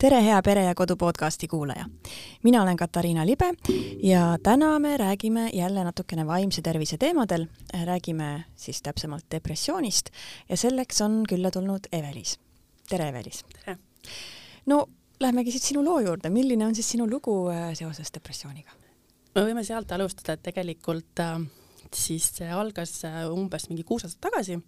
tere, hea Pere ja Kodu podcasti kuulaja. mina olen Katariina Libe ja täna me räägime jälle natukene vaimse tervise teemadel. räägime siis täpsemalt depressioonist ja selleks on külla tulnud Evelis. tere, Evelis! tere! no lähmegi siit sinu loo juurde, milline on siis sinu lugu äh, seoses depressiooniga? me võime sealt alustada, et tegelikult äh, siis see algas äh, umbes mingi kuus aastat tagasi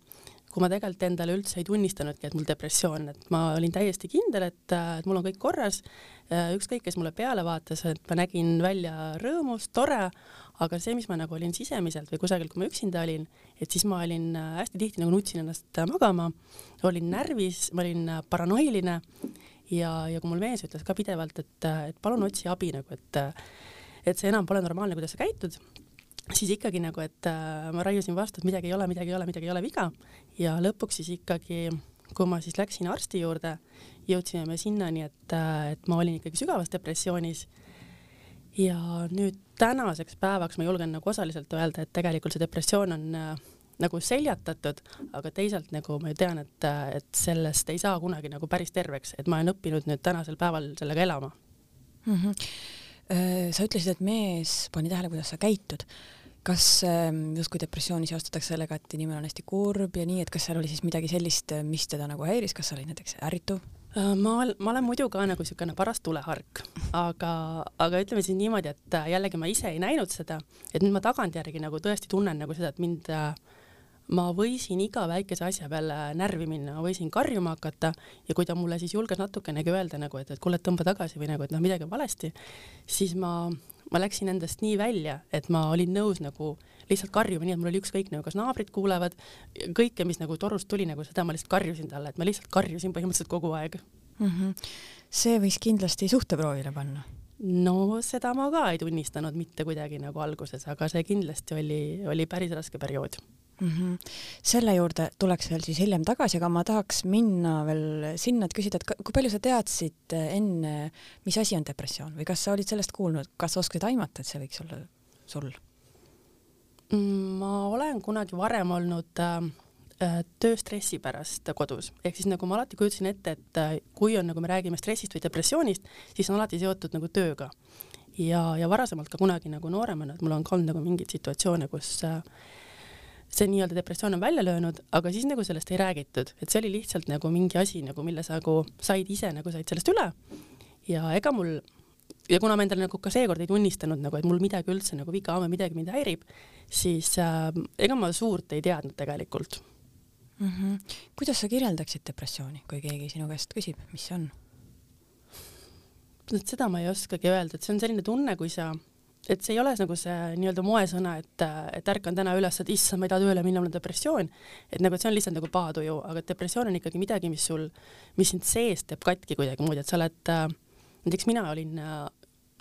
kui ma tegelikult endale üldse ei tunnistanudki, et mul depressioon, et ma olin täiesti kindel, et, et mul on kõik korras, ükskõik, kes mulle peale vaatas, et ma nägin välja rõõmus, tore, aga see, mis ma nagu olin sisemiselt või kusagil, kui ma üksinda olin, et siis ma olin äh, hästi tihti nagu nutsin ennast äh, magama, olin närvis, ma olin äh, paranoiline ja, ja kui mul mees ütles ka pidevalt, et, et palun otsi abi nagu, et et see enam pole normaalne, kuidas sa käitud, siis ikkagi nagu, et äh, ma raiusin vastu, et midagi ei ole, midagi ei ole, midagi ei ole viga ja lõpuks siis ikkagi, kui ma siis läksin arsti juurde, jõudsime me sinnani, et, äh, et ma olin ikkagi sügavas depressioonis. ja nüüd tänaseks päevaks ma julgen nagu osaliselt öelda, et tegelikult see depressioon on äh, nagu seljatatud, aga teisalt nagu ma ju tean, et, äh, et sellest ei saa kunagi nagu päris terveks, et ma olen õppinud nüüd tänasel päeval sellega elama mm. -hmm. sa ütlesid, et mees pani tähele, kuidas sa käitud kas ähm, justkui depressiooni seostatakse sellega, et inimene on hästi kurb ja nii, et kas seal oli siis midagi sellist, mis teda nagu häiris, kas sa olid näiteks ärrituv? Äh, ma, ma olen muidu ka nagu niisugune paras tulehark, aga, aga ütleme siis niimoodi, et äh, jällegi ma ise ei näinud seda, et nüüd ma tagantjärgi nagu tõesti tunnen nagu seda, et mind äh, ma võisin iga väikese asja peale närvi minna, ma võisin karjuma hakata ja kui ta mulle siis julges natukenegi öelda nagu, et, et kuule, tõmba tagasi või nagu, et noh, midagi on valesti, siis ma ma läksin endast nii välja, et ma olin nõus nagu lihtsalt karjuma, nii et mul oli ükskõik nagu kas naabrid kuulevad, kõike, mis nagu torust tuli, nagu seda ma lihtsalt karjusin talle, et ma lihtsalt karjusin põhimõtteliselt kogu aeg mm. -hmm. see võis kindlasti suhteproovile panna no seda ma ka ei tunnistanud mitte kuidagi nagu alguses, aga see kindlasti oli, oli päris raske periood mm. -hmm. selle juurde tuleks veel siis hiljem tagasi, aga ma tahaks minna veel sinna, et küsida, et kui palju sa teadsid enne, mis asi on depressioon või kas sa olid sellest kuulnud, kas oskasid aimata, et see võiks olla sul? Mm, ma olen kunagi varem olnud äh, tööstressi pärast kodus, ehk siis nagu ma alati kujutasin ette, et äh, kui on, nagu me räägime stressist või depressioonist, siis on alati seotud nagu tööga. ja, ja varasemalt ka kunagi nagu nooremana, et mul on ka olnud nagu mingeid situatsioone, kus äh, see nii-öelda depressioon on välja löönud, aga siis nagu sellest ei räägitud, et see oli lihtsalt nagu mingi asi nagu, mille sa nagu said ise nagu said sellest üle. ja ega mul ja kuna ma endale nagu ka seekord ei tunnistanud nagu, et mul midagi üldse nagu viga on või midagi mind häirib, siis äh, ega ma suurt ei teadnud tegelikult mm. -hmm. kuidas sa kirjeldaksid depressiooni, kui keegi sinu käest küsib, mis see on? seda ma ei oskagi öelda, et see on selline tunne, kui sa et see ei ole nagu see nii-öelda moesõna, et, et ärkan täna üles, et issand, ma ei taha tööle minna, mul on depressioon. et nagu, et see on lihtsalt nagu paatuju, aga depressioon on ikkagi midagi, mis sul, mis sind seest teeb katki kuidagimoodi, et sa oled äh,, näiteks mina olin äh,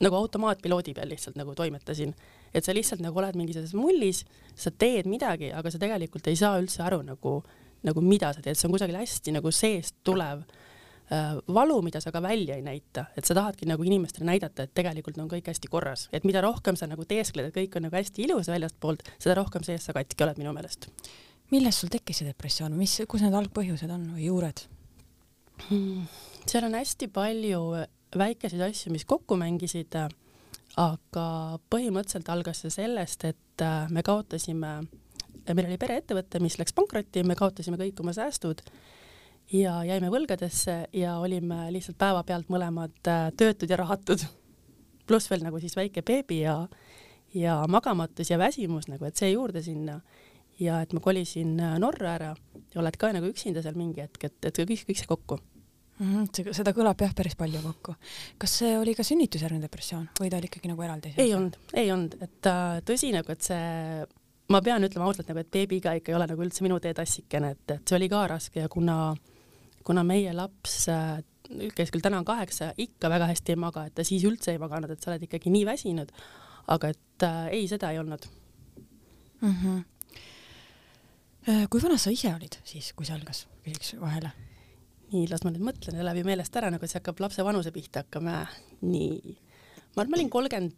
nagu automaatpiloodi peal lihtsalt nagu toimetasin, et sa lihtsalt nagu oled mingi selles mullis, sa teed midagi, aga sa tegelikult ei saa üldse aru nagu, nagu mida sa teed, see on kusagil hästi nagu seest tulev Äh, valu, mida sa ka välja ei näita, et sa tahadki nagu inimestele näidata, et tegelikult on kõik hästi korras, et mida rohkem sa nagu teeskled, et kõik on nagu hästi ilus väljastpoolt, seda rohkem sees sa katki oled minu meelest. millest sul tekkis see depressioon, mis, kus need algpõhjused on või juured hmm,? seal on hästi palju väikeseid asju, mis kokku mängisid, aga põhimõtteliselt algas see sellest, et äh, me kaotasime, meil oli pereettevõte, mis läks pankrotti, me kaotasime kõik oma säästud ja jäime võlgadesse ja olime lihtsalt päevapealt mõlemad äh, töötud ja rahatud. pluss veel nagu siis väike beebi ja, ja magamatus ja väsimus nagu, et see juurde sinna. ja et ma kolisin äh, Norra ära ja oled ka nagu üksinda seal mingi hetk, et, et kõik, kõik see kokku mm. -hmm, seda kõlab jah päris palju kokku. kas see oli ka sünnitusjärgne depressioon või ta oli ikkagi nagu eraldi? ei olnud, ei olnud, et äh, tõsi nagu, et see ma pean ütlema ausalt nagu, et beebiga ikka ei ole nagu üldse minu teetassikene, et, et see oli ka raske ja kuna kuna meie laps, äh, kes küll täna on kaheksa, ikka väga hästi ei maga, et ta siis üldse ei maganud, et sa oled ikkagi nii väsinud. aga et äh, ei, seda ei olnud mm. -hmm. kui vana sa ise olid siis, kui see algas, küsiks vahele? nii, las ma nüüd mõtlen, läheb ju meelest ära, nagu see hakkab lapse vanuse pihta hakkama. nii, ma arvan, ma olin kolmkümmend,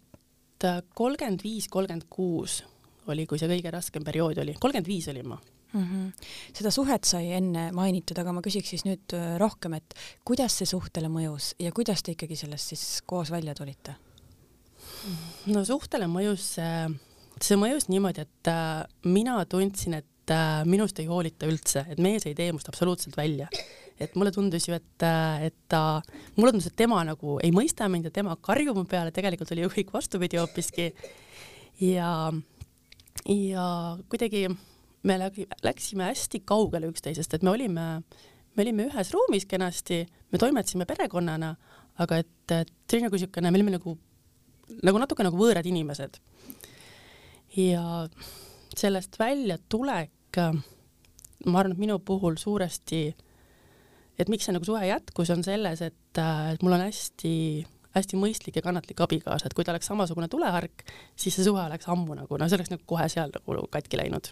kolmkümmend viis, kolmkümmend kuus oli, kui see kõige raskem periood oli, kolmkümmend viis olin ma mm. -hmm. seda suhet sai enne mainitud, aga ma küsiks siis nüüd äh, rohkem, et kuidas see suhtele mõjus ja kuidas te ikkagi sellest siis koos välja tulite? no suhtele mõjus see, see mõjus niimoodi, et äh, mina tundsin, et äh, minust ei hoolita üldse, et mees ei tee must absoluutselt välja et mulle tundus ju, et, et ta, mulle tundus, et tema nagu ei mõista mind ja tema karjub mu peale, tegelikult oli ju kõik vastupidi hoopiski. ja, ja kuidagi me läksime hästi kaugele üksteisest, et me olime, me olime ühes ruumis kenasti, me toimetasime perekonnana, aga et, et see oli nagu niisugune, me olime nagu, nagu natuke nagu võõrad inimesed. ja sellest väljatulek, ma arvan, et minu puhul suuresti, et miks see nagu suhe jätkus, on selles, et, et mul on hästi hästi mõistlik ja kannatlik abikaasa, et kui ta oleks samasugune tulehark, siis see suhe oleks ammu nagu, no see oleks nagu kohe seal nagu katki läinud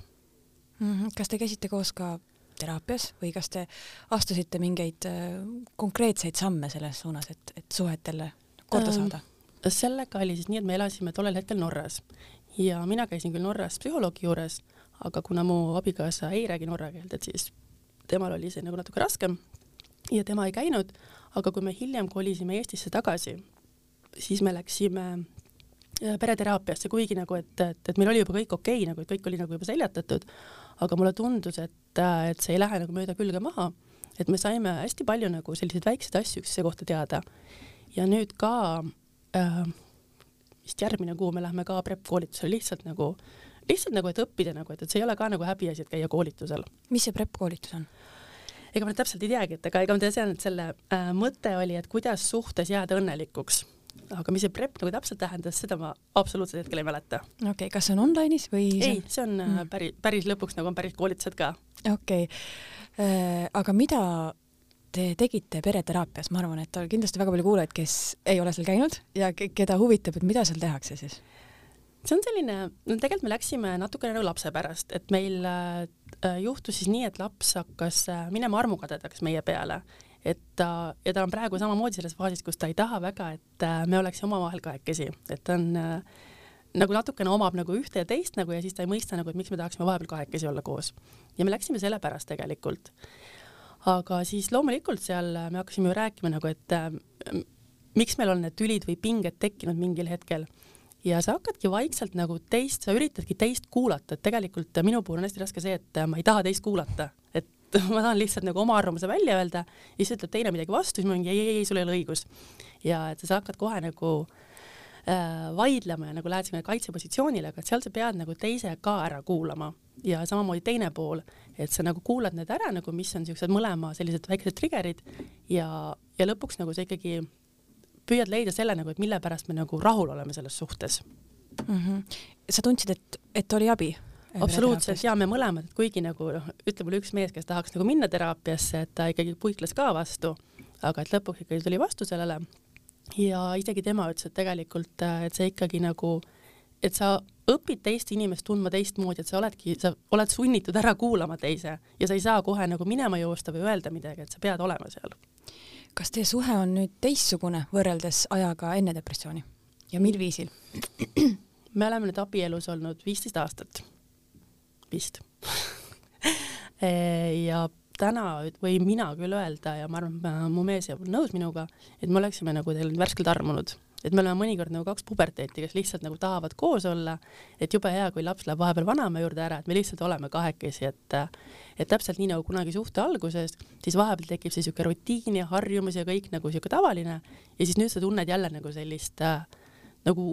mm. -hmm. kas te käisite koos ka teraapias või kas te astusite mingeid äh, konkreetseid samme selles suunas, et, et suhet jälle korda saada ähm,? sellega oli siis nii, et me elasime tollel hetkel Norras ja mina käisin küll Norras psühholoogi juures, aga kuna mu abikaasa ei räägi norra keelt, et siis temal oli see nagu natuke raskem ja tema ei käinud, aga kui me hiljem kolisime Eestisse tagasi, siis me läksime äh, pereteraapiasse, kuigi nagu, et, et, et meil oli juba kõik okei okay,, nagu et kõik oli nagu juba seljatatud, aga mulle tundus, et, et see ei lähe nagu mööda külge maha, et me saime hästi palju nagu selliseid väikseid asju üksteise kohta teada. ja nüüd ka äh, vist järgmine kuu me lähme ka prep koolitusele lihtsalt nagu, lihtsalt nagu, et õppida nagu, et, et see ei ole ka nagu häbiasi, et käia koolitusel. mis see prep koolitus on? ega ma täpselt ei teagi, et ega, ega ma tean, et selle äh, mõte oli, et kuidas suhtes jääda õnnelikuks aga mis see prep nagu täpselt tähendas, seda ma absoluutselt hetkel ei mäleta. okei okay,, kas see on online'is või? ei, see on mm. päris, päris lõpuks nagu on päris koolitused ka. okei okay., äh, aga mida te tegite pereteraapias, ma arvan, et on kindlasti väga palju kuulajaid, kes ei ole seal käinud ja keda huvitab, et mida seal tehakse siis? see on selline, no tegelikult me läksime natukene nagu lapse pärast, et meil äh, juhtus siis nii, et laps hakkas äh, minema armukadedaks meie peale et ta, ja ta on praegu samamoodi selles faasis, kus ta ei taha väga, et äh, me oleksime omavahel kahekesi, et ta on äh, nagu natukene omab nagu ühte ja teist nagu ja siis ta ei mõista nagu, et miks me tahaksime vahepeal kahekesi olla koos. ja me läksime selle pärast tegelikult. aga siis loomulikult seal me hakkasime ju rääkima nagu, et äh, miks meil on need tülid või pinged tekkinud mingil hetkel ja sa hakkadki vaikselt nagu teist, sa üritadki teist kuulata, et tegelikult minu puhul on hästi raske see, et ma ei taha teist kuulata, et ma tahan lihtsalt nagu oma arvamuse välja öelda ja siis ütleb teine midagi vastu, siis ma mingi ei, ei, ei, sul ei ole õigus. ja et sa hakkad kohe nagu äh, vaidlema ja nagu lähed sinna kaitsepositsioonile, aga et seal sa pead nagu teise ka ära kuulama ja samamoodi teine pool, et sa nagu kuulad need ära nagu, mis on siuksed mõlema sellised väiksed trigger'id ja, ja lõpuks nagu sa ikkagi püüad leida selle nagu, et mille pärast me nagu rahul oleme selles suhtes mm. -hmm. sa tundsid, et, et oli abi? Absoluutselt ja me mõlemad, kuigi nagu noh, ütle mulle üks mees, kes tahaks nagu minna teraapiasse, et ta ikkagi puikles ka vastu, aga et lõpuks ikkagi tuli vastu sellele. ja isegi tema ütles, et tegelikult, et see ikkagi nagu, et sa õpid teist inimest tundma teistmoodi, et sa oledki, sa oled sunnitud ära kuulama teise ja sa ei saa kohe nagu minema joosta või öelda midagi, et sa pead olema seal. kas teie suhe on nüüd teistsugune võrreldes ajaga enne depressiooni ja mil viisil? me oleme nüüd abielus olnud viisteist aastat vist ja täna võin mina küll öelda ja ma arvan, et mu mees jääb nõus minuga, et me oleksime nagu teil värskelt armunud, et me oleme mõnikord nagu kaks puberteeti, kes lihtsalt nagu tahavad koos olla, et jube hea, kui laps läheb vahepeal vanaema juurde ära, et me lihtsalt oleme kahekesi, et et täpselt nii nagu kunagi suhte alguses, siis vahepeal tekib see siuke rutiin ja harjumus ja kõik nagu siuke tavaline ja siis nüüd sa tunned jälle nagu sellist nagu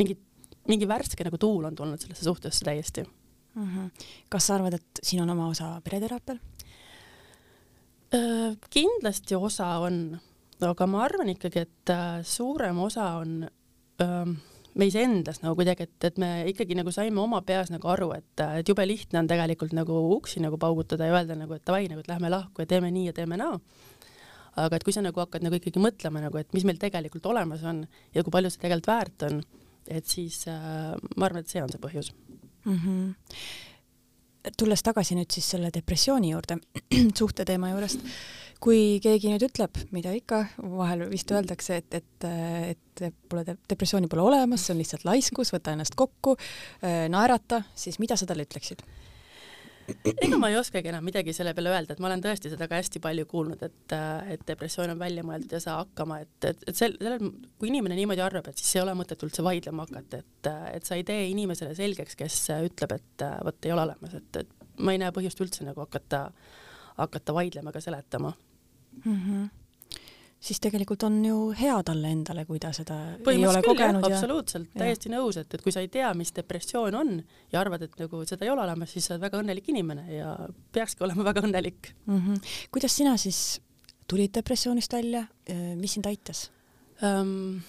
mingit, mingi värske nagu tuul on tulnud sellesse suhtesse täiesti mm. -hmm. kas sa arvad, et siin on oma osa pereteraapial? kindlasti osa on, aga ma arvan ikkagi, et äh, suurem osa on öö, meis endas nagu kuidagi, et, et me ikkagi nagu saime oma peas nagu aru, et, et jube lihtne on tegelikult nagu uksi nagu paugutada ja öelda nagu, et davai, nagu et lähme lahku ja teeme nii ja teeme naa. aga et kui sa nagu hakkad nagu ikkagi mõtlema nagu, et mis meil tegelikult olemas on ja kui palju see tegelikult väärt on, et siis äh, ma arvan, et see on see põhjus mm. -hmm. tulles tagasi nüüd siis selle depressiooni juurde, suhteteema juurest, kui keegi nüüd ütleb, mida ikka vahel vist öeldakse, et, et, et pole depressiooni pole olemas, see on lihtsalt laiskus, võta ennast kokku, naerata, siis mida sa talle ütleksid? Ega ma ei oskagi enam midagi selle peale öelda, et ma olen tõesti seda ka hästi palju kuulnud, et, et depressioon on välja mõeldud ja saa hakkama, et, et, et sel, sellel, kui inimene niimoodi arvab, et siis ei ole mõtet üldse vaidlema hakata, et, et sa ei tee inimesele selgeks, kes ütleb, et vot ei ole olemas, et, et ma ei näe põhjust üldse nagu hakata, hakata vaidlema ega seletama mm. -hmm siis tegelikult on ju hea talle endale, kui ta seda ei ole kogenud. absoluutselt, täiesti nõus, et, et kui sa ei tea, mis depressioon on ja arvad, et nagu seda ei ole olemas, siis sa oled väga õnnelik inimene ja peakski olema väga õnnelik mm. -hmm. kuidas sina siis tulid depressioonist välja, mis sind aitas um,?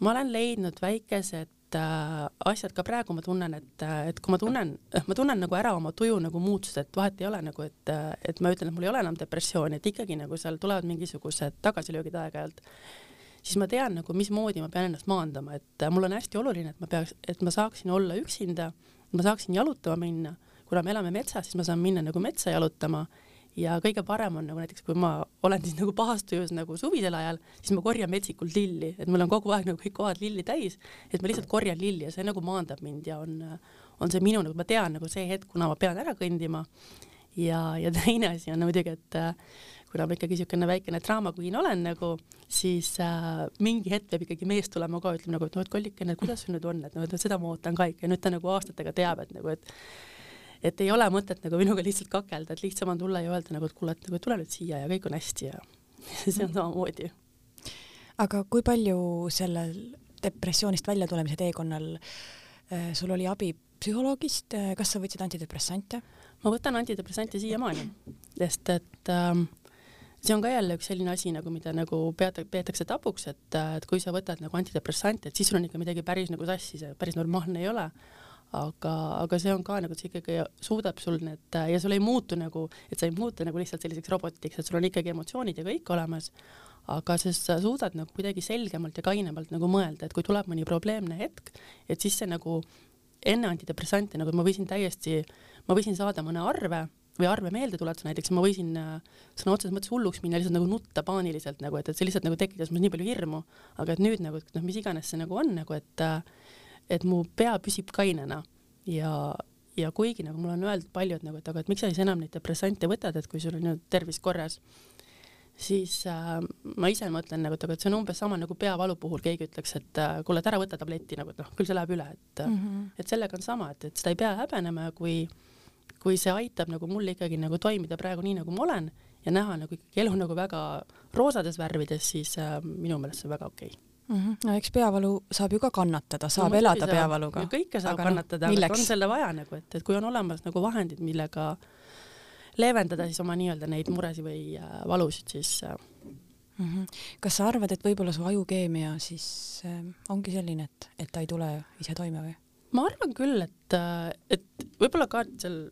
ma olen leidnud väikesed asjad ka praegu ma tunnen, et, äh, et kui ma tunnen, ma tunnen nagu ära oma tuju nagu muutust, et vahet ei ole nagu, et, äh, et ma ütlen, et mul ei ole enam depressiooni, et ikkagi nagu seal tulevad mingisugused tagasilöögid aeg-ajalt, siis ma tean nagu, mismoodi ma pean ennast maandama, et äh, mul on hästi oluline, et ma peaks, et ma saaksin olla üksinda, ma saaksin jalutama minna, kuna me elame metsas, siis ma saan minna nagu metsa jalutama ja kõige parem on nagu näiteks, kui ma olen siis nagu pahas tujus nagu suvisel ajal, siis ma korjan metsikult lilli, et mul on kogu aeg nagu kõik kohad lilli täis, et ma lihtsalt korjan lilli ja see nagu maandab mind ja on, on see minu nagu, ma tean nagu see hetk, kuna ma pean ära kõndima. ja, ja teine asi on muidugi, et kuna ma ikkagi niisugune väikene draama queen olen nagu, siis äh, mingi hetk peab ikkagi mees tulema ka, ütlema nagu, et noh, et kollikene, kuidas sul nüüd on, et noh, et seda ma ootan ka ikka. Ja nüüd ta nagu aastatega teab, et nagu, et et ei ole mõtet nagu minuga lihtsalt kakelda, et lihtsam on tulla ja öelda nagu, et kuule, et nagu tule nüüd siia ja kõik on hästi ja see on samamoodi. aga kui palju sellel depressioonist väljatulemise teekonnal äh, sul oli abi psühholoogist, äh, kas sa võtsid antidepressante? ma võtan antidepressante siiamaani, sest et ähm, see on ka jälle üks selline asi nagu, mida nagu peata, peetakse tabuks, et, et kui sa võtad nagu antidepressante, et siis sul on ikka midagi päris nagu sassis ja päris normaalne ei ole aga, aga see on ka nagu, et see ikkagi suudab sul need ja sul ei muutu nagu, et sa ei muutu nagu lihtsalt selliseks robotiks, et sul on ikkagi emotsioonid ja kõik olemas, aga sest sa suudad nagu kuidagi selgemalt ja kainemalt nagu mõelda, et kui tuleb mõni probleemne hetk, et siis see nagu enne antidepressante nagu ma võisin täiesti, ma võisin saada mõne arve või arve meelde tuletada näiteks, ma võisin sõna otseses mõttes hulluks minna, lihtsalt nagu nutta paaniliselt nagu, et, et see lihtsalt nagu tekitas mul nii palju hirmu, aga et nüüd nagu noh, mis iganes see nagu on nagu, et et mu pea püsib kainena ja, ja kuigi nagu mulle on öeldud paljud nagu, et aga et miks sa siis enam neid depressante võtad, et kui sul on ju tervis korras, siis äh, ma ise mõtlen nagu, et aga et see on umbes sama nagu peavalu puhul keegi ütleks, et äh, kuule, et ära võta tabletti nagu, et noh, küll see läheb üle, et mm, -hmm. et sellega on sama, et, et seda ei pea häbenema ja kui, kui see aitab nagu mul ikkagi nagu toimida praegu nii, nagu ma olen ja näha nagu ikkagi elu nagu väga roosades värvides, siis äh, minu meelest see on väga okei okay mm. -hmm. no eks peavalu saab ju ka kannatada, saab no, elada saab, peavaluga. kõike saab aga noh, kannatada, aga on selle vaja nagu, et, et kui on olemas nagu vahendid, millega leevendada siis oma nii-öelda neid muresid või äh, valusid, siis äh, mm. -hmm. kas sa arvad, et võib-olla su ajukeemia siis äh, ongi selline, et, et ta ei tule ise toime või? ma arvan küll, et, äh, et võib-olla ka seal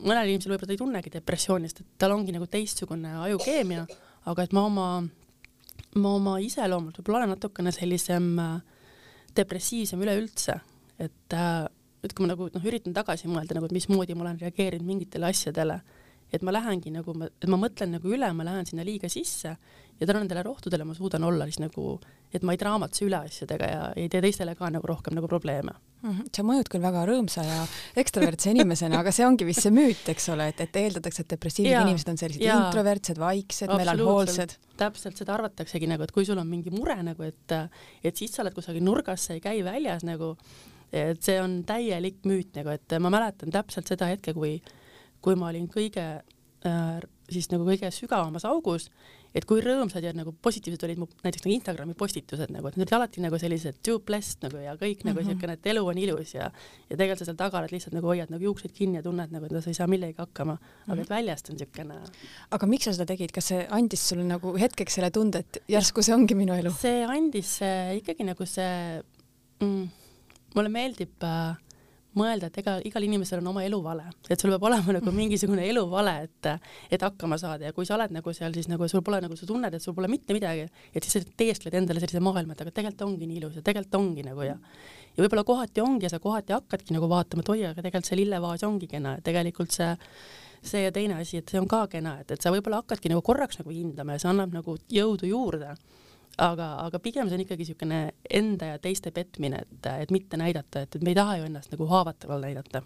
mõnel inimesel võib-olla ta ei tunnegi depressioonist, et tal ongi nagu teistsugune ajukeemia, aga et ma oma ma oma iseloomult võib-olla olen natukene sellisem äh, depressiivsem üleüldse, et äh, et kui ma nagu noh, üritan tagasi mõelda nagu, et mismoodi ma olen reageerinud mingitele asjadele, et ma lähengi nagu, et ma mõtlen nagu üle, ma lähen sinna liiga sisse ja tänu nendele rohtudele ma suudan olla siis nagu, et ma ei draamatse üle asjadega ja ei tee teistele ka nagu rohkem nagu probleeme mm. -hmm. sa mõjud küll väga rõõmsa ja ekstravertse inimesena, aga see ongi vist see müüt, eks ole, et, et eeldatakse, et depressiivsed ja, inimesed on sellised ja, introvertsed, vaiksed, melanhoolsed. täpselt, seda arvataksegi nagu, et kui sul on mingi mure nagu, et, et siis sa oled kusagil nurgas, sa ei käi väljas nagu, et see on täielik müüt nagu, et ma mäletan täpselt seda hetke, kui, kui ma olin kõige äh, siis nagu kõige sügavamas augus et kui rõõmsad ja nagu positiivsed olid mu näiteks nagu Instagrami postitused nagu, et need olid alati nagu sellised too blessed nagu ja kõik nagu mm -hmm. siukene, et elu on ilus ja ja tegelikult sa seal taga oled lihtsalt nagu hoiad nagu juukseid kinni ja tunned nagu, et sa ei saa millegagi hakkama, aga mm -hmm. et väljast on siukene. aga miks sa seda tegid, kas see andis sulle nagu hetkeks selle tunde, et järsku see ongi minu elu? see andis äh, ikkagi nagu see mm,, mulle meeldib äh, mõelda, et ega igal inimesel on oma eluvale, et sul peab olema nagu mingisugune eluvale, et, et hakkama saada. Ja kui sa oled nagu seal, siis nagu sul pole nagu, sa tunned, et sul pole mitte midagi, et siis sa teeskled endale sellise maailma, et aga tegelikult ongi nii ilus ja tegelikult ongi nagu ja ja võib-olla kohati ongi ja sa kohati hakkadki nagu vaatama, et oi, aga tegelikult see lillevaas ongi kena. Ja tegelikult see see ja teine asi, et see on ka kena, et, et sa võib-olla hakkadki nagu korraks nagu hindama ja see annab nagu jõudu juurde aga, aga pigem see on ikkagi niisugune enda ja teiste petmine, et, et mitte näidata, et, et me ei taha ju ennast nagu haavataval näidata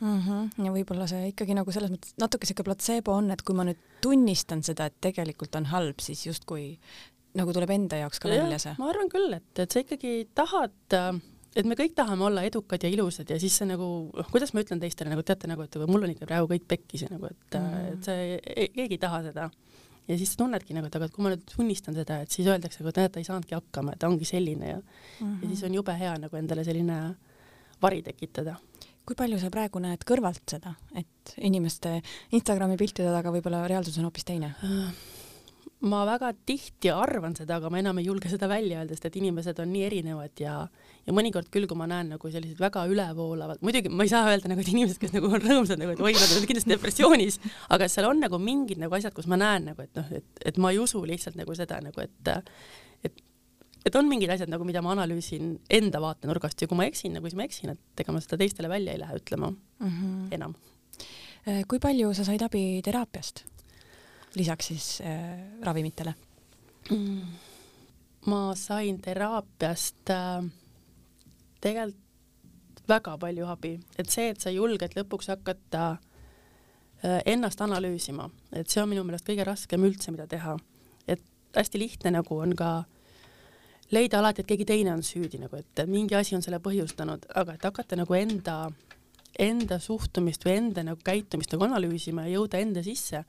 mm. -hmm. ja võib-olla see ikkagi nagu selles mõttes natuke sihuke platseebo on, et kui ma nüüd tunnistan seda, et tegelikult on halb, siis justkui nagu tuleb enda jaoks ka välja see. ma arvan küll, et, et sa ikkagi tahad et me kõik tahame olla edukad ja ilusad ja siis see nagu, noh, kuidas ma ütlen teistele nagu teate nagu, et mul on ikka praegu kõik pekkis ja nagu, et mm., et see, e-, keegi ei taha seda. Ja siis sa tunnedki nagu, et aga kui ma nüüd tunnistan seda, et siis öeldakse, et näed, ta ei saanudki hakkama, et ta ongi selline ja mm, -hmm. ja siis on jube hea nagu endale selline vari tekitada kui palju sa praegu näed kõrvalt seda, et inimeste Instagrami piltide taga võib-olla reaalsus on hoopis teine? Äh, ma väga tihti arvan seda, aga ma enam ei julge seda välja öelda, sest et inimesed on nii erinevad ja ja mõnikord küll, kui ma näen nagu selliseid väga ülevoolavad, muidugi ma ei saa öelda nagu, et inimesed, kes nagu on rõõmsad nagu, et oi, nad on kindlasti depressioonis, aga seal on nagu mingid nagu asjad, kus ma näen nagu, et noh, et, et ma ei usu lihtsalt nagu seda nagu, et et et on mingid asjad nagu, mida ma analüüsin enda vaatenurgast ja kui ma eksin nagu, siis ma eksin, et ega ma seda teistele välja ei lähe ütlema mm -hmm. enam. kui palju sa said abi teraapiast? Lisaks siis äh, ravimitele mm.? ma sain teraapiast äh, tegelikult väga palju abi, et see, et sa julged lõpuks hakata äh, ennast analüüsima, et see on minu meelest kõige raskem üldse, mida teha. et hästi lihtne nagu on ka leida alati, et keegi teine on süüdi nagu, et mingi asi on selle põhjustanud, aga et hakata nagu enda, enda suhtumist või enda nagu käitumist nagu analüüsima ja jõuda enda sisse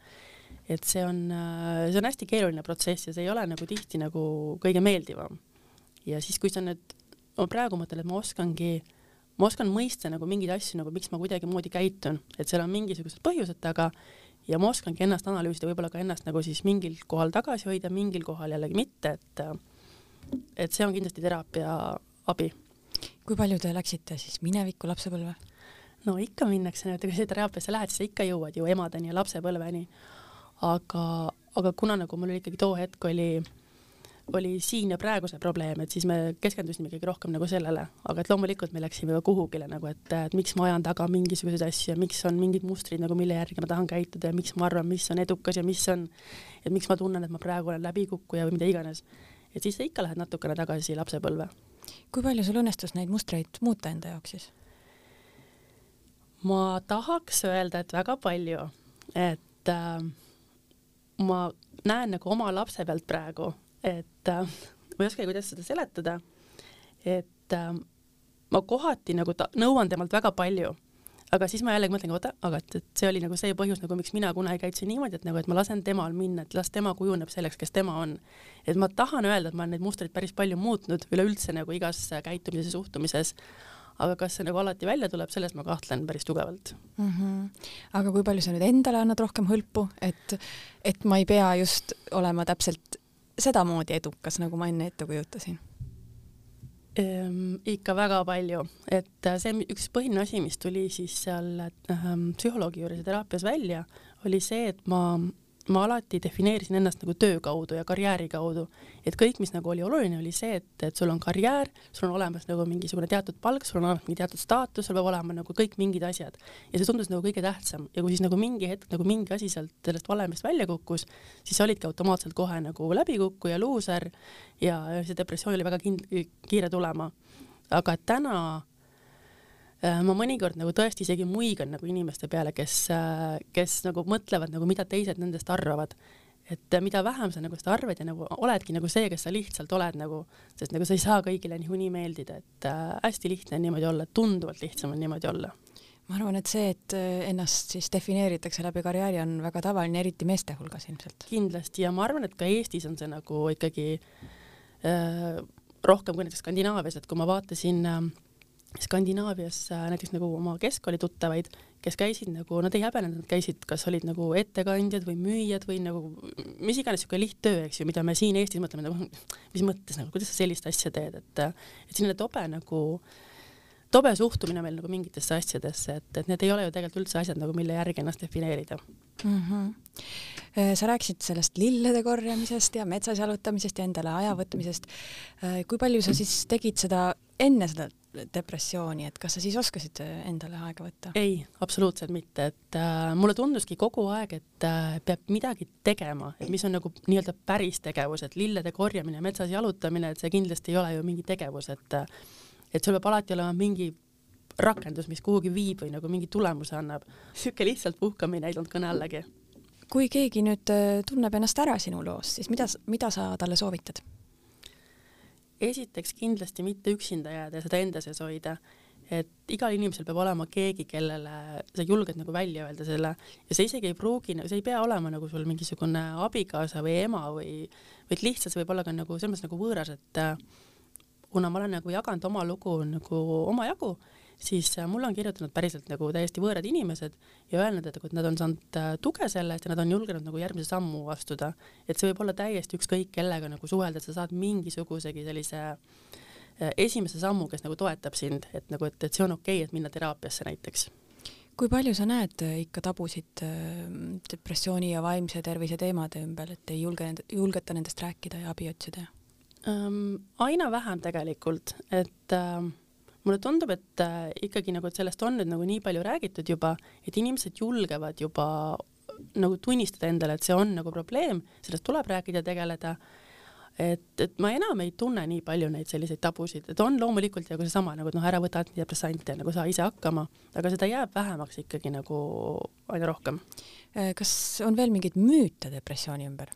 et see on, äh, see on hästi keeruline protsess ja see ei ole nagu tihti nagu kõige meeldivam. ja siis, kui sa nüüd, ma praegu mõtlen, et ma oskangi, ma oskan mõista nagu mingeid asju nagu miks ma kuidagimoodi käitun, et seal on mingisugused põhjused taga ja ma oskangi ennast analüüsida, võib-olla ka ennast nagu siis mingil kohal tagasi hoida, mingil kohal jällegi mitte, et et see on kindlasti teraapia abi. kui palju te läksite siis minevikku lapsepõlve? no ikka minnakse, et kui sa teraapiasse lähed, siis sa ikka jõuad ju emadeni ja lapsepõlveni aga, aga kuna nagu mul oli ikkagi too hetk oli, oli siin ja praegu see probleem, et siis me keskendusime ikkagi rohkem nagu sellele, aga et loomulikult me läksime ka kuhugile nagu, et, et miks ma ajan taga mingisuguseid asju ja miks on mingid mustrid nagu, mille järgi ma tahan käituda ja miks ma arvan, mis on edukas ja mis on, et miks ma tunnen, et ma praegu olen läbikukkuja või mida iganes. et siis sa ikka lähed natukene tagasi lapsepõlve. kui palju sul õnnestus neid mustreid muuta enda jaoks siis? ma tahaks öelda, et väga palju, et äh, ma näen nagu oma lapse pealt praegu, et äh, ma ei oskagi, kuidas seda seletada, et äh, ma kohati nagu ta, nõuan temalt väga palju, aga siis ma jällegi mõtlen, oota, aga et, et see oli nagu see põhjus nagu, miks mina kunagi käitusin niimoodi, et nagu, et ma lasen temal minna, et las tema kujuneb selleks, kes tema on. et ma tahan öelda, et ma olen neid mustreid päris palju muutnud üleüldse nagu igas käitumises ja suhtumises, aga kas see nagu alati välja tuleb, selles ma kahtlen päris tugevalt mm. -hmm. aga kui palju sa nüüd endale annad rohkem hõlpu, et, et ma ei pea just olema täpselt sedamoodi edukas, nagu ma enne ette kujutasin? Ehm, ikka väga palju, et see üks põhiline asi, mis tuli siis seal ähm, psühholoogi juures ja teraapias välja, oli see, et ma ma alati defineerisin ennast nagu töö kaudu ja karjääri kaudu, et kõik, mis nagu oli oluline, oli see, et, et sul on karjäär, sul on olemas nagu mingisugune teatud palk, sul on olemas mingi teatud staatus, sul peab olema nagu kõik mingid asjad. Ja see tundus nagu kõige tähtsam. Ja kui siis nagu mingi hetk nagu mingi asi sealt sellest valemist välja kukkus, siis sa olidki automaatselt kohe nagu läbikukkuja, luuser ja see depressioon oli väga kind-, kiire tulema. aga täna ma mõnikord nagu tõesti isegi muigan nagu inimeste peale, kes, äh, kes nagu mõtlevad nagu, mida teised nendest arvavad. et mida vähem sa nagu seda arvad ja nagu oledki nagu see, kes sa lihtsalt oled nagu, sest nagu sa ei saa kõigile niikuinii meeldida, et äh, hästi lihtne on niimoodi olla, tunduvalt lihtsam on niimoodi olla ma arvan, et see, et äh, ennast siis defineeritakse läbi karjääri, on väga tavaline, eriti meeste hulgas ilmselt. kindlasti ja ma arvan, et ka Eestis on see nagu ikkagi äh, rohkem kui näiteks Skandinaavias, et kui ma vaatasin äh, Skandinaavias äh, näiteks nagu oma keskkooli tuttavaid, kes käisid nagu, nad ei häbenenud, nad käisid, kas olid nagu ettekandjad või müüjad või nagu mis iganes niisugune lihttöö, eks ju, mida me siin Eestis mõtleme nagu, mis mõttes nagu, kuidas sa sellist asja teed, et et selline tobe nagu, tobe suhtumine meil nagu mingitesse asjadesse, et, et need ei ole ju tegelikult üldse asjad nagu, mille järgi ennast defineerida mm. -hmm. sa rääkisid sellest lillede korjamisest ja metsas jalutamisest ja endale aja võtmisest. Äh, kui palju sa siis tegid seda enne seda depressiooni, et kas sa siis oskasid endale aega võtta? ei, absoluutselt mitte, et äh, mulle tunduski kogu aeg, et äh, peab midagi tegema, et mis on nagu nii-öelda päris tegevus, et lillede korjamine, metsas jalutamine, et see kindlasti ei ole ju mingi tegevus, et äh, et sul peab alati olema mingi rakendus, mis kuhugi viib või nagu mingi tulemuse annab. sihuke lihtsalt puhkamine ei tulnud kõne allagi. kui keegi nüüd äh, tunneb ennast ära sinu loos, siis mida, mida sa talle soovitad? Esiteks kindlasti mitte üksinda jääda ja seda enda sees hoida. Et igal inimesel peab olema keegi, kellele sa julged nagu välja öelda selle. Ja see isegi ei pruugi, see ei pea olema nagu sul mingisugune abikaasa või ema või, vaid lihtsalt see võib olla ka nagu selles mõttes nagu võõras, et äh, kuna ma olen nagu jaganud oma lugu nagu omajagu, siis äh, mulle on kirjutanud päriselt nagu täiesti võõrad inimesed ja öelnud, et nad on saanud äh, tuge selle eest ja nad on julgenud nagu järgmise sammu astuda. et see võib olla täiesti ükskõik kellega nagu suhelda, et sa saad mingisugusegi sellise äh, esimese sammu, kes nagu toetab sind, et nagu, et, et see on okei okay,, et minna teraapiasse näiteks. kui palju sa näed ikka tabusid depressiooni ja vaimse tervise teemade ümber, et ei julge, julgeta nendest rääkida ja abi otsida ähm,? aina vähem tegelikult, et äh, mulle tundub, et äh, ikkagi nagu, et sellest on nüüd nagu nii palju räägitud juba, et inimesed julgevad juba nagu tunnistada endale, et see on nagu probleem, sellest tuleb rääkida, tegeleda et, et ma enam ei tunne nii palju neid selliseid tabusid, et on loomulikult nagu seesama nagu, et noh, ära võta antidepressante, nagu saa ise hakkama, aga seda jääb vähemaks ikkagi nagu aina rohkem. Äh, kas on veel mingeid müüte depressiooni ümber?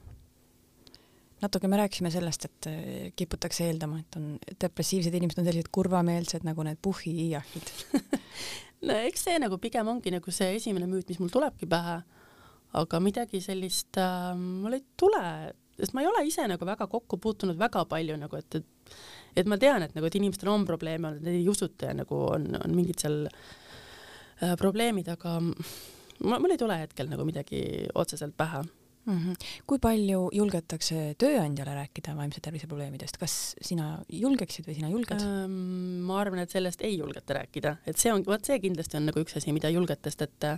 Natuke me rääkisime sellest, et äh, kiputakse eeldama, et on depressiivsed inimesed on sellised kurvameelsed nagu need puhhiiahid no eks see nagu pigem ongi nagu see esimene müüt, mis mul tulebki pähe, aga midagi sellist äh, mul ei tule sest ma ei ole ise nagu väga kokku puutunud väga palju nagu, et, et et ma tean, et nagu, et inimestel on probleeme olnud, neid ei usuta ja nagu on, on mingid seal äh, probleemid, aga ma, mul ei tule hetkel nagu midagi otseselt pähe mm. -hmm. kui palju julgetakse tööandjale rääkida vaimse tervise probleemidest, kas sina julgeksid või sina julged ähm,? ma arvan, et sellest ei julgeta rääkida, et see on, vot see kindlasti on nagu üks asi, mida julgetest, et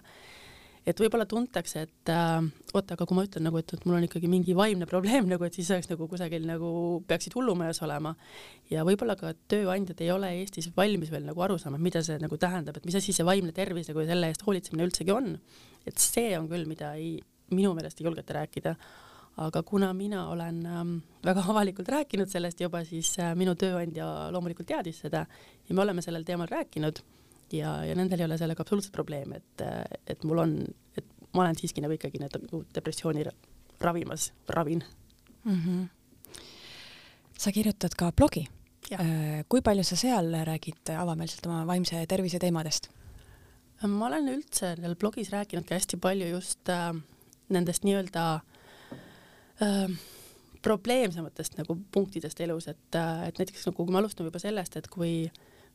et võib-olla tuntakse, et äh, oota, aga kui ma ütlen nagu, et, et mul on ikkagi mingi vaimne probleem nagu, et siis oleks nagu kusagil nagu peaksid hullumajas olema ja võib-olla ka tööandjad ei ole Eestis valmis veel nagu aru saama, mida see nagu tähendab, et mis asi see vaimne tervis nagu selle eest hoolitsemine üldsegi on. et see on küll, mida ei, minu meelest ei julgeta rääkida aga kuna mina olen ähm, väga avalikult rääkinud sellest juba, siis äh, minu tööandja loomulikult teadis seda ja me oleme sellel teemal rääkinud ja, ja nendel ei ole sellega absoluutselt probleemi, et, et mul on, et ma olen siiski nagu ikkagi nagu depressiooni ravimas, ravin mm. -hmm. sa kirjutad ka blogi. Äh, kui palju sa seal räägid avameelselt oma vaimse tervise teemadest? ma olen üldse seal blogis rääkinud ka hästi palju just äh, nendest nii-öelda äh, probleemsematest nagu punktidest elus, et, äh, et näiteks nagu kui me alustame juba sellest, et kui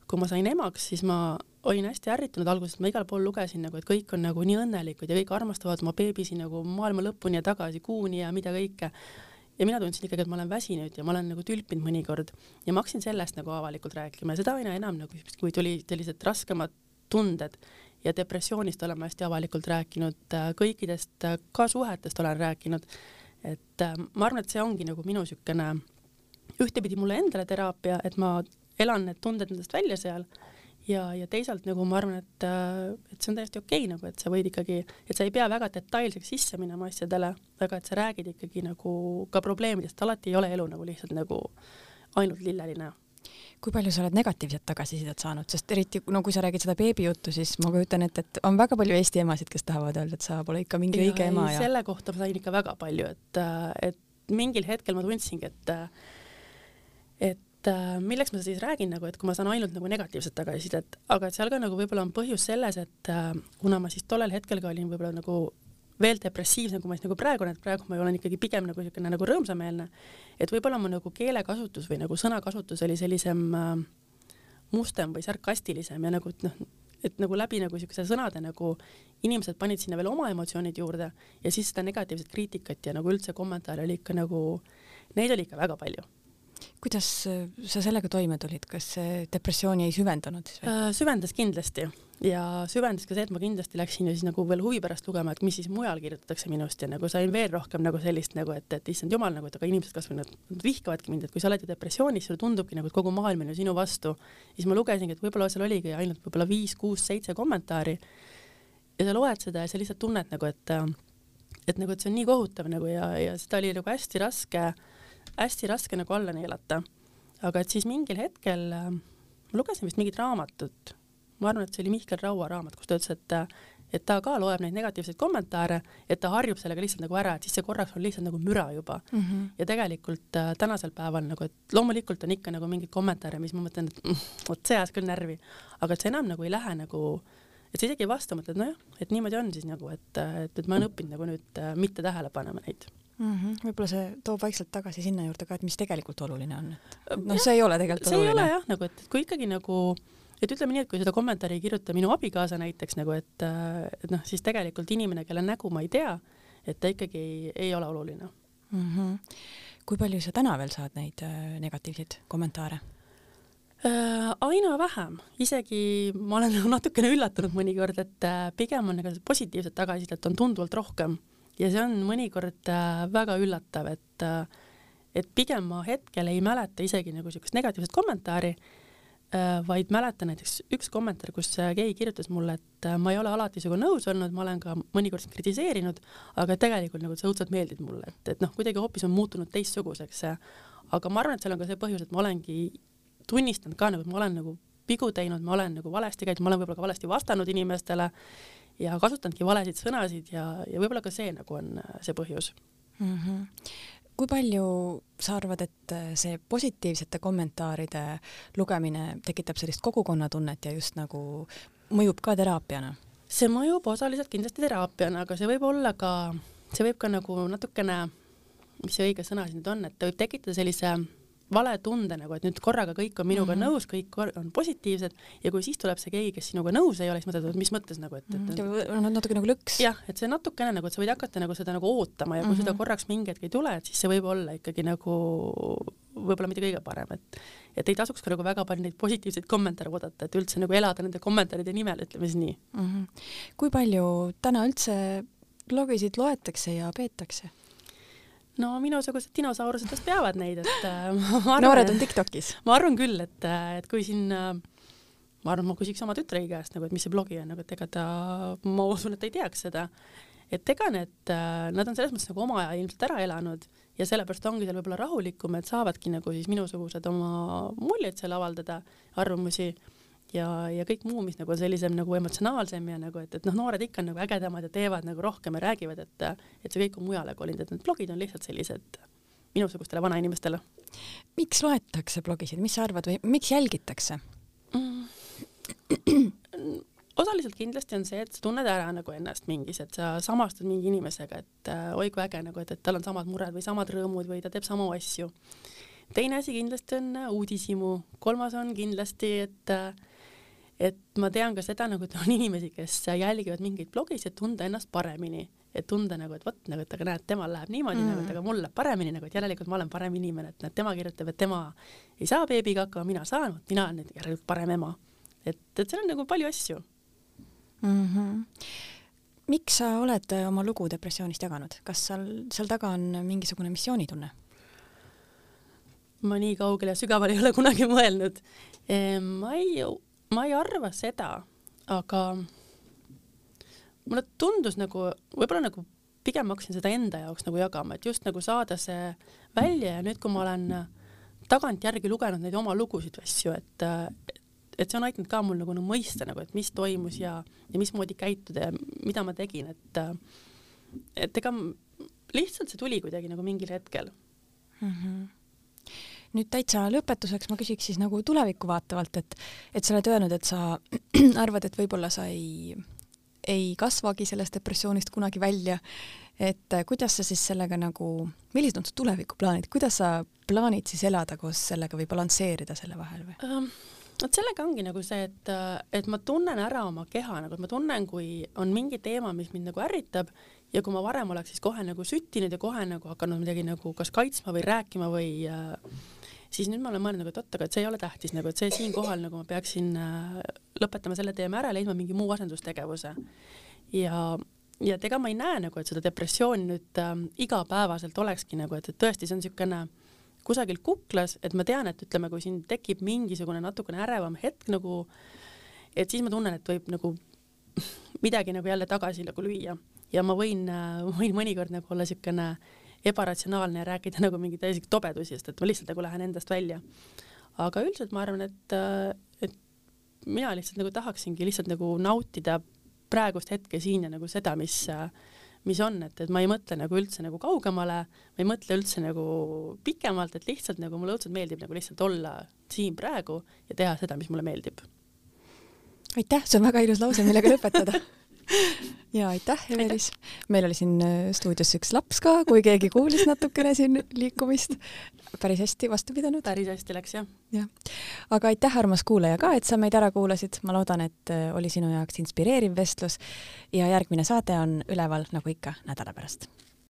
kui ma sain emaks, siis ma olin hästi ärritunud alguses, ma igal pool lugesin nagu, et kõik on nagu nii õnnelikud ja kõik armastavad oma beebisi nagu maailma lõpuni ja tagasi, kuuni ja mida kõike. ja mina tundsin ikkagi, et ma olen väsinud ja ma olen nagu tülpinud mõnikord ja ma hakkasin sellest nagu avalikult rääkima ja seda aina enam nagu, kui tuli sellised raskemad tunded ja depressioonist olen ma hästi avalikult rääkinud, kõikidest ka suhetest olen rääkinud. et äh, ma arvan, et see ongi nagu minu niisugune ühtepidi mulle endale teraapia, et ma elan need tunded endast välja seal. Ja, ja teisalt nagu ma arvan, et, äh, et see on täiesti okei okay, nagu, et sa võid ikkagi, et sa ei pea väga detailseks sisse minema asjadele, aga et sa räägid ikkagi nagu ka probleemidest, alati ei ole elu nagu lihtsalt nagu ainult lilleline kui palju sa oled negatiivset tagasisidet saanud, sest eriti no kui sa räägid seda beebijuttu, siis ma kujutan ette, et on väga palju Eesti emasid, kes tahavad öelda, et sa pole ikka mingi ja, õige ema ja selle kohta ma sain ikka väga palju, et, et mingil hetkel ma tundsingi, et et milleks ma siis räägin nagu, et kui ma saan ainult nagu negatiivset tagasisidet, aga et seal ka nagu võib-olla on põhjus selles, et kuna ma siis tollel hetkel ka olin võib-olla nagu veel depressiivsem, kui ma siis nagu praegu olen, et praegu ma olen ikkagi pigem nagu niisugune nagu rõõmsameelne, et võib-olla mu nagu keelekasutus või nagu sõnakasutus oli sellisem äh, mustem või sarkastilisem ja nagu, et noh, et nagu läbi nagu niisuguse sõnade nagu inimesed panid sinna veel oma emotsioonid juurde ja siis seda negatiivset kriitikat ja nagu üldse kommentaare oli ikka nagu, neid oli ikka väga palju kuidas äh, sa sellega toime tulid, kas see depressiooni ei süvendanud siis või äh,? süvendas kindlasti ja süvendas ka see, et ma kindlasti läksin ju siis nagu veel huvi pärast lugema, et mis siis mujal kirjutatakse minust ja nagu sain veel rohkem nagu sellist nagu, et, et issand jumal nagu, et aga inimesed kasvõi nad, vihkavadki mind, et kui sa oled ju depressioonis, sulle tundubki nagu, et kogu maailm on ju sinu vastu. siis ma lugesingi, et võib-olla seal oligi ainult võib-olla viis, kuus, seitse kommentaari. ja sa loed seda ja sa lihtsalt tunned nagu, et, et nagu, et see on nii kohutav nagu ja, ja seda oli nagu hästi raske hästi raske nagu alla neelata. aga et siis mingil hetkel äh, ma lugesin vist mingit raamatut, ma arvan, et see oli Mihkel Raua raamat, kus ta ütles, et et ta ka loeb neid negatiivseid kommentaare, et ta harjub sellega lihtsalt nagu ära, et siis see korraks on lihtsalt nagu müra juba mm. -hmm. ja tegelikult äh, tänasel päeval nagu, et loomulikult on ikka nagu mingeid kommentaare, mis ma mõtlen, et mm, vot see ajas küll närvi, aga et see enam nagu ei lähe nagu et sa isegi ei vasta, mõtled nojah, et niimoodi on siis nagu, et, et, et ma olen õppinud nagu nüüd äh, mitte tähele panema neid mm -hmm.. võib-olla see toob vaikselt tagasi sinna juurde ka, et mis tegelikult oluline on, et noh, see ei ole tegelikult see oluline. see ei ole jah, nagu et, kui ikkagi nagu et ütleme nii, et kui seda kommentaari ei kirjuta minu abikaasa näiteks nagu, et, et noh, siis tegelikult inimene, kelle nägu ma ei tea, et ta ikkagi ei, ei ole oluline mm. -hmm. kui palju sa täna veel saad neid äh, negatiivseid kommentaare? Äh, aina vähem, isegi ma olen natukene üllatunud mõnikord, et äh, pigem on nagu positiivset tagasisidet on tunduvalt rohkem ja see on mõnikord äh, väga üllatav, et äh, et pigem ma hetkel ei mäleta isegi nagu niisugust negatiivset kommentaari äh,, vaid mäletan näiteks üks kommentaar, kus keegi kirjutas mulle, et ma ei ole alati sinuga nõus olnud, ma olen ka mõnikord sind kritiseerinud, aga tegelikult nagu sa õudselt meeldid mulle, et, et noh, kuidagi hoopis on muutunud teistsuguseks. aga ma arvan, et seal on ka see põhjus, et ma olengi tunnistanud ka nagu, et ma olen nagu vigu teinud, ma olen nagu valesti käinud, ma olen võib-olla ka valesti vastanud inimestele ja kasutanudki valesid sõnasid ja, ja võib-olla ka see nagu on äh, see põhjus mm. -hmm. kui palju sa arvad, et äh, see positiivsete kommentaaride lugemine tekitab sellist kogukonnatunnet ja just nagu mõjub ka teraapiana? see mõjub osaliselt kindlasti teraapiana, aga see võib olla ka, see võib ka nagu natukene, mis see õige sõna siin nüüd on, et ta võib tekitada sellise vale tunde nagu, et nüüd korraga kõik on minuga mm -hmm. nõus, kõik on positiivsed ja kui siis tuleb see keegi, kes sinuga nõus ei ole, siis mõtled, et mis mõttes nagu, et, et mm -hmm. natuke nagu lõks. jah, et see natukene nagu, et sa võid hakata nagu seda nagu ootama ja kui mm -hmm. seda korraks mingi hetk ei tule, et siis see võib olla ikkagi nagu võib-olla mitte kõige parem, et et ei tasuks ka nagu väga palju neid positiivseid kommentaare oodata, et üldse nagu elada nende kommentaaride nimel, ütleme siis nii mm. -hmm. kui palju täna üldse blogisid loetakse ja peetakse? No minusugused dinosaurused peavad neid, et äh, arvan, noored on Tiktokis. ma arvan küll, et, äh, et kui siin äh, ma arvan, ma küsiks oma tütregi käest nagu, et mis see blogi on, nagu et ega ta, ma usun, et ta ei teaks seda. et ega need, nad on selles mõttes nagu oma aja ilmselt ära elanud ja sellepärast ongi seal võib-olla rahulikum, et saavadki nagu siis minusugused oma muljeid seal avaldada, arvamusi ja, ja kõik muu, mis nagu sellisem nagu emotsionaalsem ja nagu, et, et noh, noored ikka on nagu ägedamad ja teevad nagu rohkem ja räägivad, et, et see kõik on mujale kolinud, et need blogid on lihtsalt sellised minusugustele vanainimestele. miks loetakse blogisid, mis sa arvad või miks jälgitakse mm.? osaliselt kindlasti on see, et sa tunned ära nagu ennast mingis, et sa samastud mingi inimesega, et äh, oi kui äge nagu, et, et tal on samad mured või samad rõõmud või ta teeb samu asju. teine asi kindlasti on uudishimu, kolmas on kindlasti, et äh, et ma tean ka seda nagu, et on inimesi, kes jälgivad mingeid blogisid, et tunda ennast paremini, et tunda nagu, et vot nagu, et aga näed, temal läheb niimoodi mm. nagu, et aga mul läheb paremini nagu, et järelikult ma olen parem inimene, et näed, tema kirjutab, et tema ei saa beebiga hakkama, mina saan, vot mina olen nüüd järelikult parem ema. et, et seal on nagu palju asju mm. -hmm. miks sa oled oma lugu depressioonist jaganud, kas seal, seal taga on mingisugune missioonitunne? ma nii kaugele ja sügavale ei ole kunagi mõelnud. ma ei ma ei arva seda, aga mulle tundus nagu, võib-olla nagu pigem hakkasin seda enda jaoks nagu jagama, et just nagu saada see välja ja nüüd, kui ma olen tagantjärgi lugenud neid oma lugusid või asju, et et see on aidanud ka mul nagu no, mõista nagu, et mis toimus ja, ja mismoodi käituda ja mida ma tegin, et et ega lihtsalt see tuli kuidagi nagu mingil hetkel mm. -hmm nüüd täitsa lõpetuseks ma küsiks siis nagu tulevikku vaatavalt, et, et sa oled öelnud, et sa arvad, et võib-olla sa ei, ei kasvagi sellest depressioonist kunagi välja. et kuidas sa siis sellega nagu, millised on su tulevikuplaanid, kuidas sa plaanid siis elada koos sellega või balansseerida selle vahel või um.? vot sellega ongi nagu see, et, et ma tunnen ära oma keha, nagu et ma tunnen, kui on mingi teema, mis mind nagu ärritab ja kui ma varem oleks siis kohe nagu süttinud ja kohe nagu hakanud midagi nagu kas kaitsma või rääkima või äh, siis nüüd ma olen mõelnud nagu, et oot, aga et see ei ole tähtis nagu, et see siinkohal nagu ma peaksin äh, lõpetama selle teema ära, leidma mingi muu asendustegevuse. ja, ja et ega ma ei näe nagu, et seda depressiooni nüüd äh, igapäevaselt olekski nagu, et, et tõesti, see on niisugune kusagil kuklas, et ma tean, et ütleme, kui siin tekib mingisugune natukene ärevam hetk nagu, et siis ma tunnen, et võib nagu midagi nagu jälle tagasi nagu lüüa ja ma võin, äh, võin mõnikord nagu olla niisugune ebaratsionaalne rääkida nagu mingeid täiesti tobedusi, sest et ma lihtsalt nagu lähen endast välja. aga üldiselt ma arvan, et, et mina lihtsalt nagu tahaksingi lihtsalt nagu nautida praegust hetke siin ja nagu seda, mis, mis on, et, et ma ei mõtle nagu üldse nagu kaugemale, ma ei mõtle üldse nagu pikemalt, et lihtsalt nagu mulle õudselt meeldib nagu lihtsalt olla siin praegu ja teha seda, mis mulle meeldib. aitäh, see on väga ilus lause, millega lõpetada ja aitäh, Evelis. meil oli siin äh, stuudios üks laps ka, kui keegi kuulis natukene siin liikumist. päris hästi vastu pidanud. päris hästi läks jah. jah, aga aitäh, armas kuulaja ka, et sa meid ära kuulasid. ma loodan, et äh, oli sinu jaoks inspireeriv vestlus ja järgmine saade on üleval nagu ikka nädala pärast